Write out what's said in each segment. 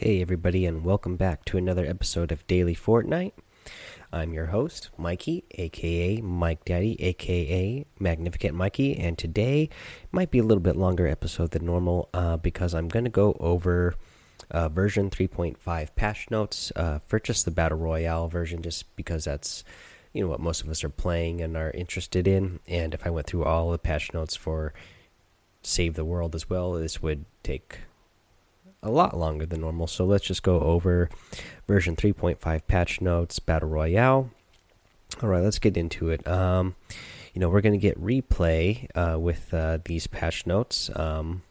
Hey, everybody, and welcome back to another episode of Daily Fortnite. I'm your host, Mikey, aka Mike Daddy, aka Magnificent Mikey, and today might be a little bit longer episode than normal uh, because I'm going to go over uh, version 3.5 patch notes uh, for just the Battle Royale version, just because that's you know what most of us are playing and are interested in. And if I went through all the patch notes for Save the World as well, this would take a lot longer than normal. So let's just go over version 3.5 patch notes, Battle Royale. All right, let's get into it. Um, you know, we're going to get replay uh, with uh, these patch notes. Um,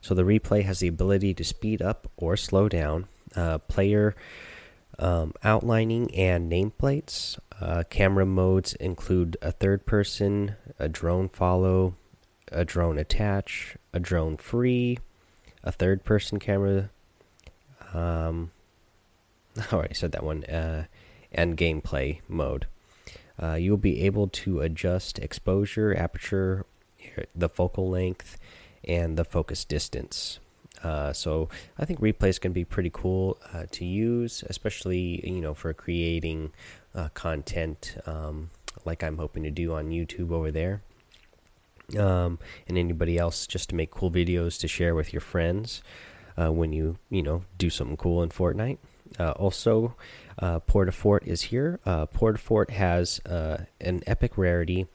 so the replay has the ability to speed up or slow down uh, player um, outlining and nameplates. Uh, camera modes include a third person, a drone follow, a drone attach, a drone free, a third person camera. Um, I already said that one. Uh, and gameplay mode. Uh, you'll be able to adjust exposure, aperture, the focal length, and the focus distance. Uh, so I think replay is going to be pretty cool uh, to use, especially you know for creating uh, content um, like I'm hoping to do on YouTube over there um, and anybody else just to make cool videos to share with your friends uh, when you you know do something cool in Fortnite. Uh, also, uh, Port-a-Fort is here. Uh, Port-a-Fort has uh, an epic rarity.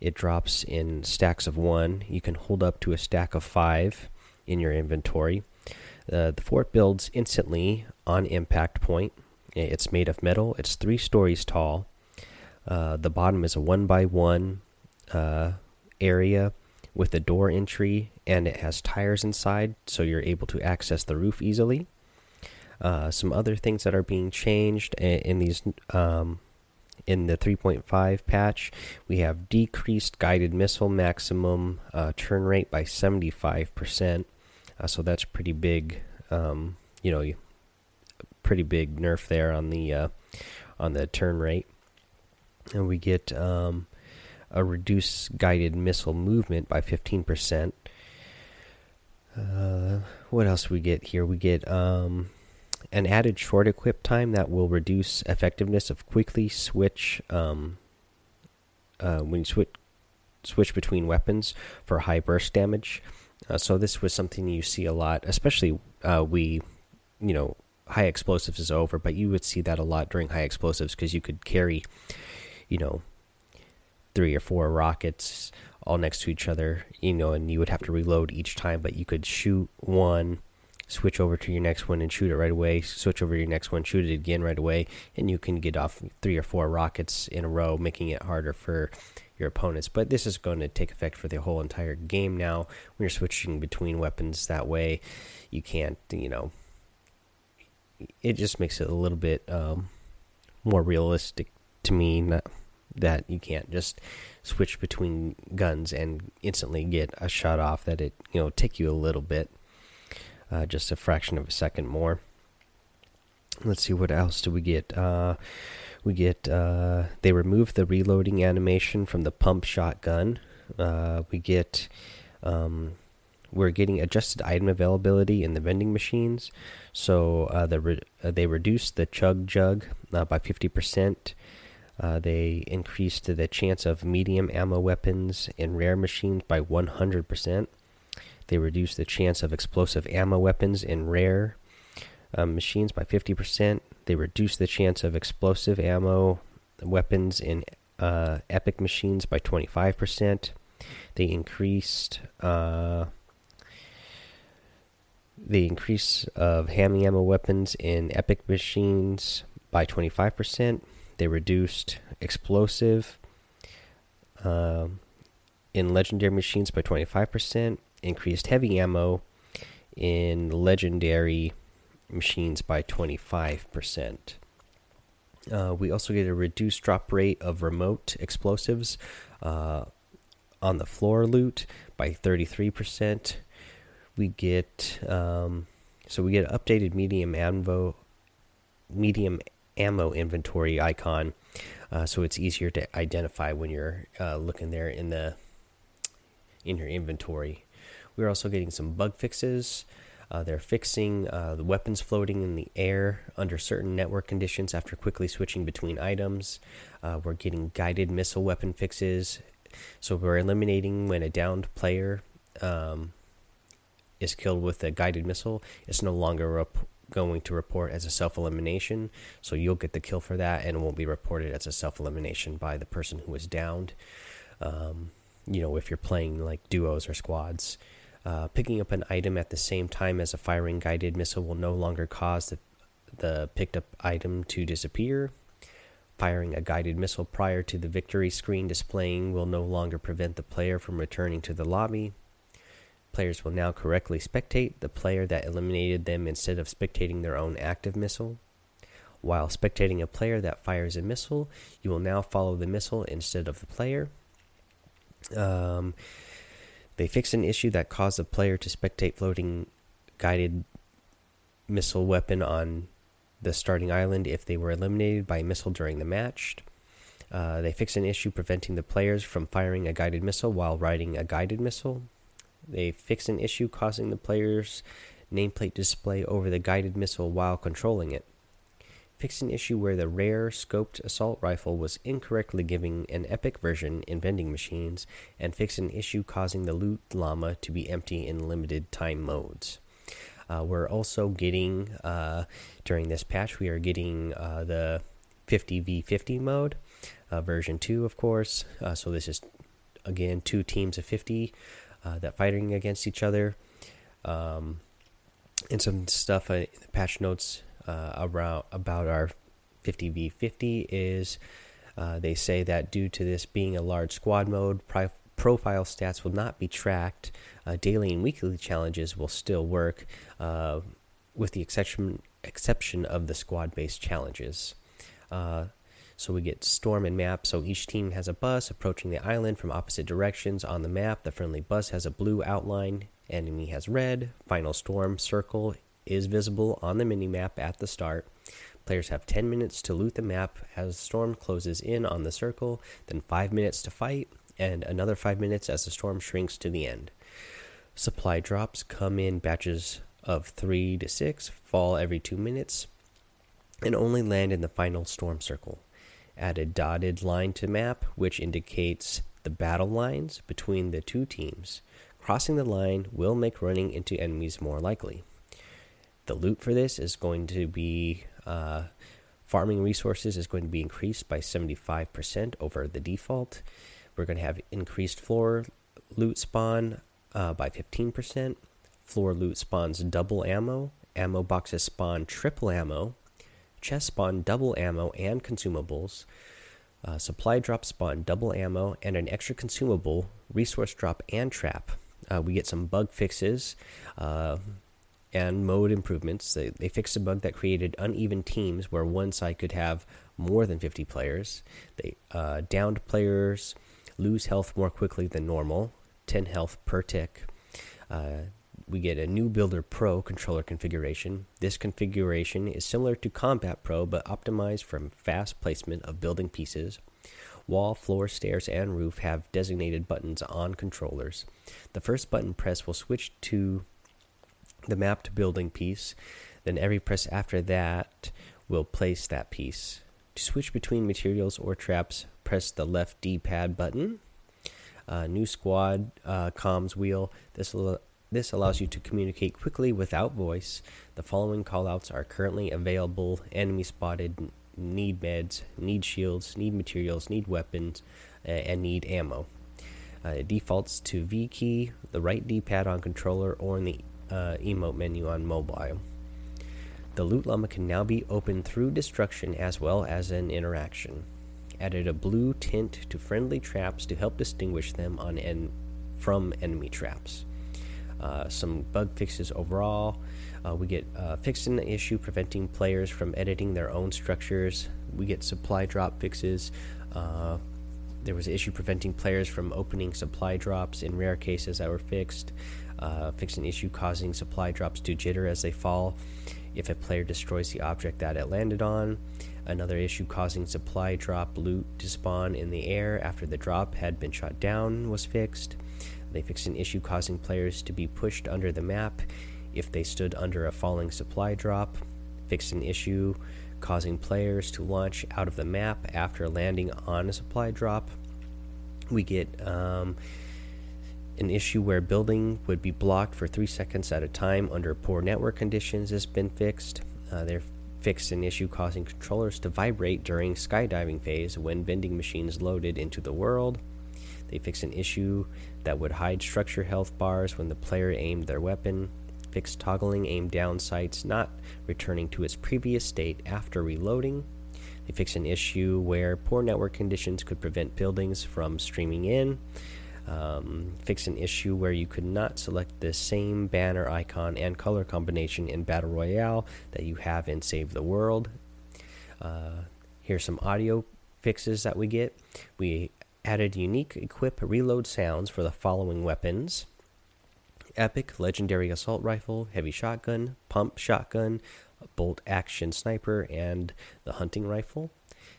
It drops in stacks of one. You can hold up to a stack of five in your inventory. Uh, the fort builds instantly on impact point. It's made of metal. It's three stories tall. Uh, the bottom is a one by one area with a door entry and it has tires inside so you're able to access the roof easily. Uh, some other things that are being changed in these um, in the 3.5 patch we have decreased guided missile maximum uh, turn rate by 75% uh, so that's pretty big um, you know pretty big nerf there on the uh, on the turn rate. And we get um, a reduced guided missile movement by 15%. Uh, what else we get here? We get um, an added short equip time that will reduce effectiveness of quickly switch um, uh, when you switch switch between weapons for high burst damage. Uh, so this was something you see a lot, especially uh, we, you know, high explosives is over, but you would see that a lot during high explosives because you could carry, you know, three or four rockets all next to each other, you know, and you would have to reload each time, but you could shoot one, switch over to your next one and shoot it right away, switch over to your next one, shoot it again right away, and you can get off three or four rockets in a row, making it harder for your opponents. But this is going to take effect for the whole entire game now. When you're switching between weapons that way, you can't, you know, it just makes it a little bit um, more realistic to me. Not, that you can't just switch between guns and instantly get a shot off that it you know take you a little bit uh, just a fraction of a second more. Let's see what else do we get? Uh, we get uh, they remove the reloading animation from the pump shotgun. Uh, we get um, we're getting adjusted item availability in the vending machines. So uh, the re uh, they reduced the chug jug by 50 percent uh, they increased the chance of medium ammo weapons in rare machines by 100%. They reduced the chance of explosive ammo weapons in rare um, machines by 50%. They reduced the chance of explosive ammo weapons in uh, epic machines by 25%. They increased uh, the increase of hammy ammo weapons in epic machines by 25%. They reduced explosive um, in legendary machines by 25%, increased heavy ammo in legendary machines by 25%. Uh, we also get a reduced drop rate of remote explosives uh, on the floor loot by 33%. We get um, so we get updated medium ammo medium ammo inventory icon, uh, so it's easier to identify when you're uh, looking there in the in your inventory. We're also getting some bug fixes. Uh, they're fixing uh, the weapons floating in the air under certain network conditions after quickly switching between items. Uh, we're getting guided missile weapon fixes. So we're eliminating when a downed player um, is killed with a guided missile. It's no longer going to report as a self elimination. So you'll get the kill for that, and it won't be reported as a self elimination by the person who was downed. Um, you know, if you're playing like duos or squads. Uh, picking up an item at the same time as a firing guided missile will no longer cause the, the picked up item to disappear. Firing a guided missile prior to the victory screen displaying will no longer prevent the player from returning to the lobby. Players will now correctly spectate the player that eliminated them instead of spectating their own active missile. While spectating a player that fires a missile, you will now follow the missile instead of the player. Um, they fixed an issue that caused the player to spectate floating guided missile weapon on the starting island if they were eliminated by a missile during the match. Uh, they fixed an issue preventing the players from firing a guided missile while riding a guided missile. They fixed an issue causing the player's nameplate display over the guided missile while controlling it fixed an issue where the rare scoped assault rifle was incorrectly giving an epic version in vending machines, and fixed an issue causing the loot llama to be empty in limited time modes. Uh, we're also getting, uh, during this patch, we are getting uh, the 50v50 mode, uh, version 2, of course. Uh, so this is, again, two teams of 50 uh, that fighting against each other. Um, and some stuff in the patch notes uh, around about our 50v50 is uh, they say that due to this being a large squad mode, profile stats will not be tracked. Uh, daily and weekly challenges will still work, uh, with the exception exception of the squad-based challenges. So we get storm and map. So each team has a bus approaching the island from opposite directions on the map. The friendly bus has a blue outline. Enemy has red. Final storm circle is visible on the mini map at the start. Players have 10 minutes to loot the map as storm closes in on the circle, then 5 minutes to fight, and another 5 minutes as the storm shrinks to the end. Supply drops come in batches of 3 to 6, fall every 2 minutes, and only land in the final storm circle. Add a dotted line to map, which indicates the battle lines between the two teams. Crossing the line will make running into enemies more likely. The loot for this is going to be uh, farming resources is going to be increased by 75% over the default. We're going to have increased floor loot spawn uh, by 15%. Floor loot spawns double ammo. Ammo boxes spawn triple ammo. Chest spawn double ammo and consumables. Uh, supply drop spawn double ammo and an extra consumable, resource drop, and trap. Uh, we get some bug fixes. Uh, and mode improvements. They, they fixed a bug that created uneven teams where one side could have more than 50 players. They uh, downed players lose health more quickly than normal, 10 health per tick. We get a new Builder Pro controller configuration. This configuration is similar to Combat Pro but optimized for fast placement of building pieces. Wall, floor, stairs, and roof have designated buttons on controllers. The first button press will switch to the mapped building piece. Then every press after that will place that piece. To switch between materials or traps, press the left D-pad button. Uh, new squad uh, comms wheel. This this allows you to communicate quickly without voice. The following callouts are currently available: enemy spotted, need meds, need shields, need materials, need weapons, uh, and need ammo. Uh, it defaults to V key, the right D-pad on controller, or in the uh, emote menu on mobile. The loot llama can now be opened through destruction as well as an interaction. Added a blue tint to friendly traps to help distinguish them on en from enemy traps. Uh, some bug fixes overall. Uh, we get uh, fixing the issue preventing players from editing their own structures. We get supply drop fixes. Uh, there was an issue preventing players from opening supply drops in rare cases that were fixed uh, fix an issue causing supply drops to jitter as they fall if a player destroys the object that it landed on. Another issue causing supply drop loot to spawn in the air after the drop had been shot down was fixed. They fixed an issue causing players to be pushed under the map if they stood under a falling supply drop, fixed an issue causing players to launch out of the map after landing on a supply drop. We get um, an issue where building would be blocked for three seconds at a time under poor network conditions has been fixed. Uh, they're fixed an issue causing controllers to vibrate during skydiving phase when vending machines loaded into the world. They fixed an issue that would hide structure health bars when the player aimed their weapon fixed toggling aim down sights not returning to its previous state after reloading. They fixed an issue where poor network conditions could prevent buildings from streaming in. Um, fix an issue where you could not select the same banner icon and color combination in Battle Royale that you have in Save the World. Uh, here's some audio fixes that we get. We added unique equip reload sounds for the following weapons epic legendary assault rifle, heavy shotgun, pump shotgun, bolt action sniper, and the hunting rifle.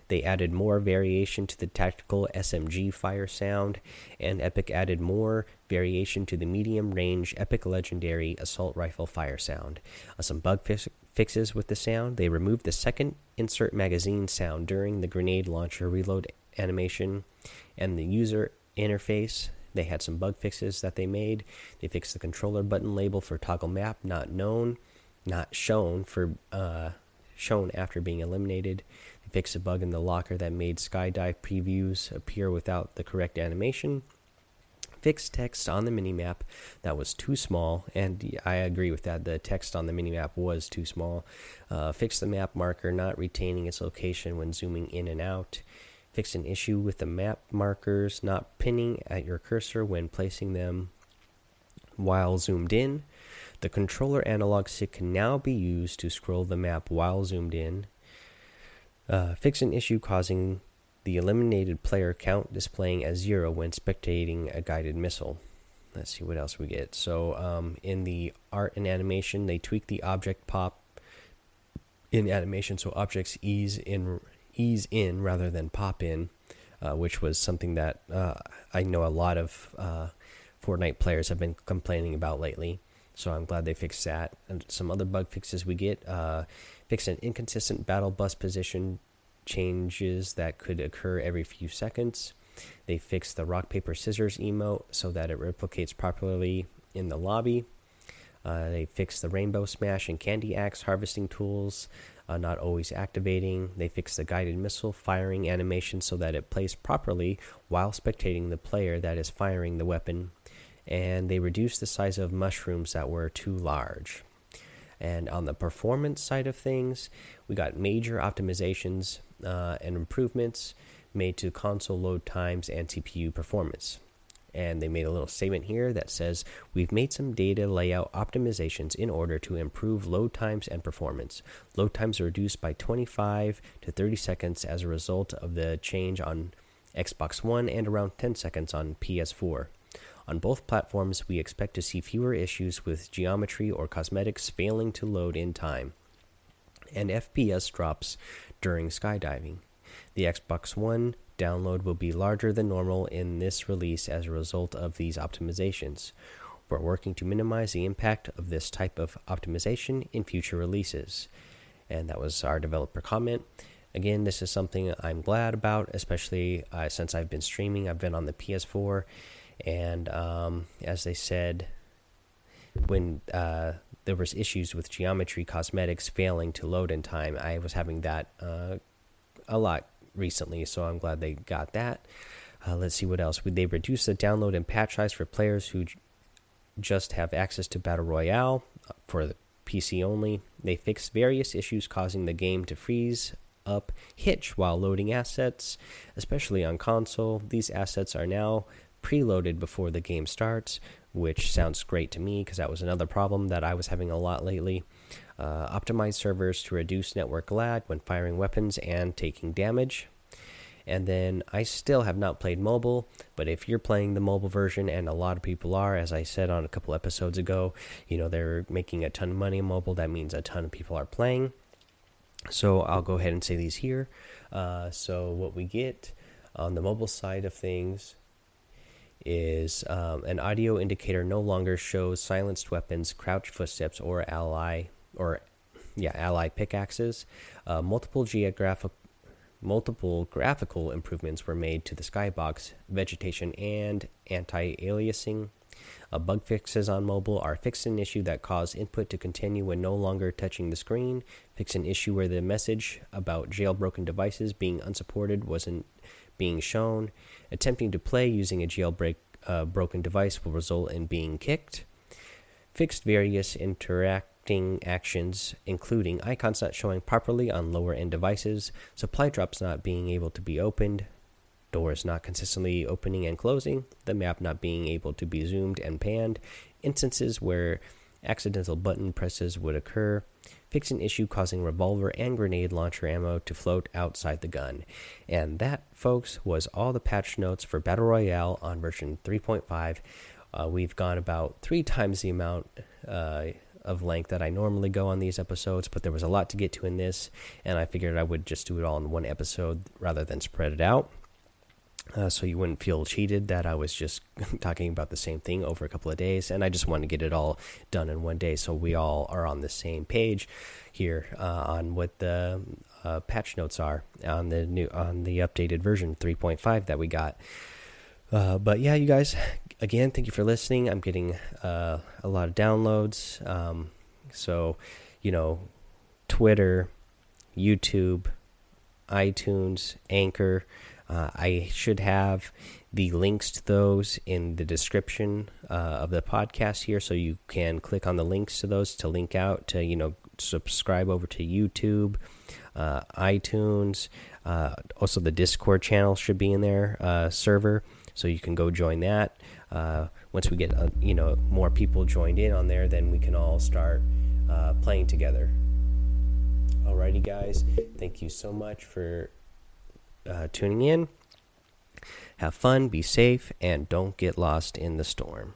They added more variation to the tactical SMG fire sound, and Epic added more variation to the medium range Epic Legendary Assault Rifle fire sound. Uh, some bug fixes with the sound. They removed the second insert magazine sound during the grenade launcher reload animation, and the user interface they had some bug fixes that they made. They fixed the controller button label for toggle map not known, not shown for uh, shown after being eliminated. They fixed a bug in the locker that made skydive previews appear without the correct animation. Fixed text on the minimap that was too small, and I agree with that. The text on the minimap was too small. Uh, fixed the map marker not retaining its location when zooming in and out Fix an issue with the map markers not pinning at your cursor when placing them while zoomed in. The controller analog stick can now be used to scroll the map while zoomed in. Uh, fix an issue causing the eliminated player count displaying as zero when spectating a guided missile. Let's see what else we get. So, um, in the art and animation, they tweak the object pop in animation so objects ease in ease in rather than pop in, uh, which was something that uh, I know a lot of uh, Fortnite players have been complaining about lately. So I'm glad they fixed that. And some other bug fixes we get uh, fix an inconsistent battle bus position changes that could occur every few seconds. They fixed the rock paper scissors emote so that it replicates properly in the lobby. Uh, they fixed the rainbow smash and candy axe harvesting tools uh, not always activating. They fixed the guided missile firing animation so that it plays properly while spectating the player that is firing the weapon. And they reduced the size of mushrooms that were too large. And on the performance side of things, we got major optimizations uh, and improvements made to console load times and CPU performance and they made a little statement here that says we've made some data layout optimizations in order to improve load times and performance. Load times are reduced by 25 to 30 seconds as a result of the change on xbox one and around 10 seconds on ps4 on both platforms we expect to see fewer issues with geometry or cosmetics failing to load in time and fps drops during skydiving. The xbox one download will be larger than normal in this release as a result of these optimizations. We're working to minimize the impact of this type of optimization in future releases. And that was our developer comment. Again, this is something I'm glad about, especially uh, since I've been streaming. I've been on the PS4, and um, as they said, when uh, there was issues with geometry cosmetics failing to load in time, I was having that uh, a lot recently, so I'm glad they got that. Uh, let's see what else. Would They reduced the download and patch size for players who just have access to Battle Royale uh, for the PC only. They fixed various issues causing the game to freeze up hitch while loading assets, especially on console. These assets are now preloaded before the game starts, which sounds great to me because that was another problem that I was having a lot lately uh, optimize servers to reduce network lag when firing weapons and taking damage. And then I still have not played mobile, but if you're playing the mobile version, and a lot of people are, as I said on a couple episodes ago, you know, they're making a ton of money in mobile. That means a ton of people are playing. So I'll go ahead and say these here. Uh, so, what we get on the mobile side of things is um, an audio indicator no longer shows silenced weapons, crouched footsteps, or ally or yeah ally pickaxes. Uh, multiple geographic multiple graphical improvements were made to the skybox, vegetation, and anti-aliasing. Uh, bug fixes on mobile are fixed an issue that caused input to continue when no longer touching the screen. Fix an issue where the message about jailbroken devices being unsupported wasn't being shown. Attempting to play using a jailbreak uh, broken device will result in being kicked. Fixed various actions, including icons not showing properly on lower end devices, supply drops not being able to be opened, doors not consistently opening and closing, the map not being able to be zoomed and panned, instances where accidental button presses would occur, fix an issue causing revolver and grenade launcher ammo to float outside the gun. And that, folks, was all the patch notes for Battle Royale on version 3.5. Uh, we've gone about three times the amount uh, of length that I normally go on these episodes, but there was a lot to get to in this, and I figured I would just do it all in one episode rather than spread it out. Uh, so you wouldn't feel cheated that I was just talking about the same thing over a couple of days, and I just wanted to get it all done in one day, so we all are on the same page here uh, on what the uh, patch notes are on the new on the updated version 3.5 that we got. Uh, but yeah, you guys, again, thank you for listening. I'm getting uh, a lot of downloads, um, so you know, Twitter, YouTube, iTunes, Anchor. Uh, I should have the links to those in the description uh, of the podcast here, so you can click on the links to those to link out to you know subscribe over to YouTube, uh, iTunes. Uh, also, the Discord channel should be in there uh, server, so you can go join that. Uh, once we get you know more people joined in on there, then we can all start playing together. Alrighty, guys, thank you so much for uh, tuning in. Have fun, be safe, and don't get lost in the storm.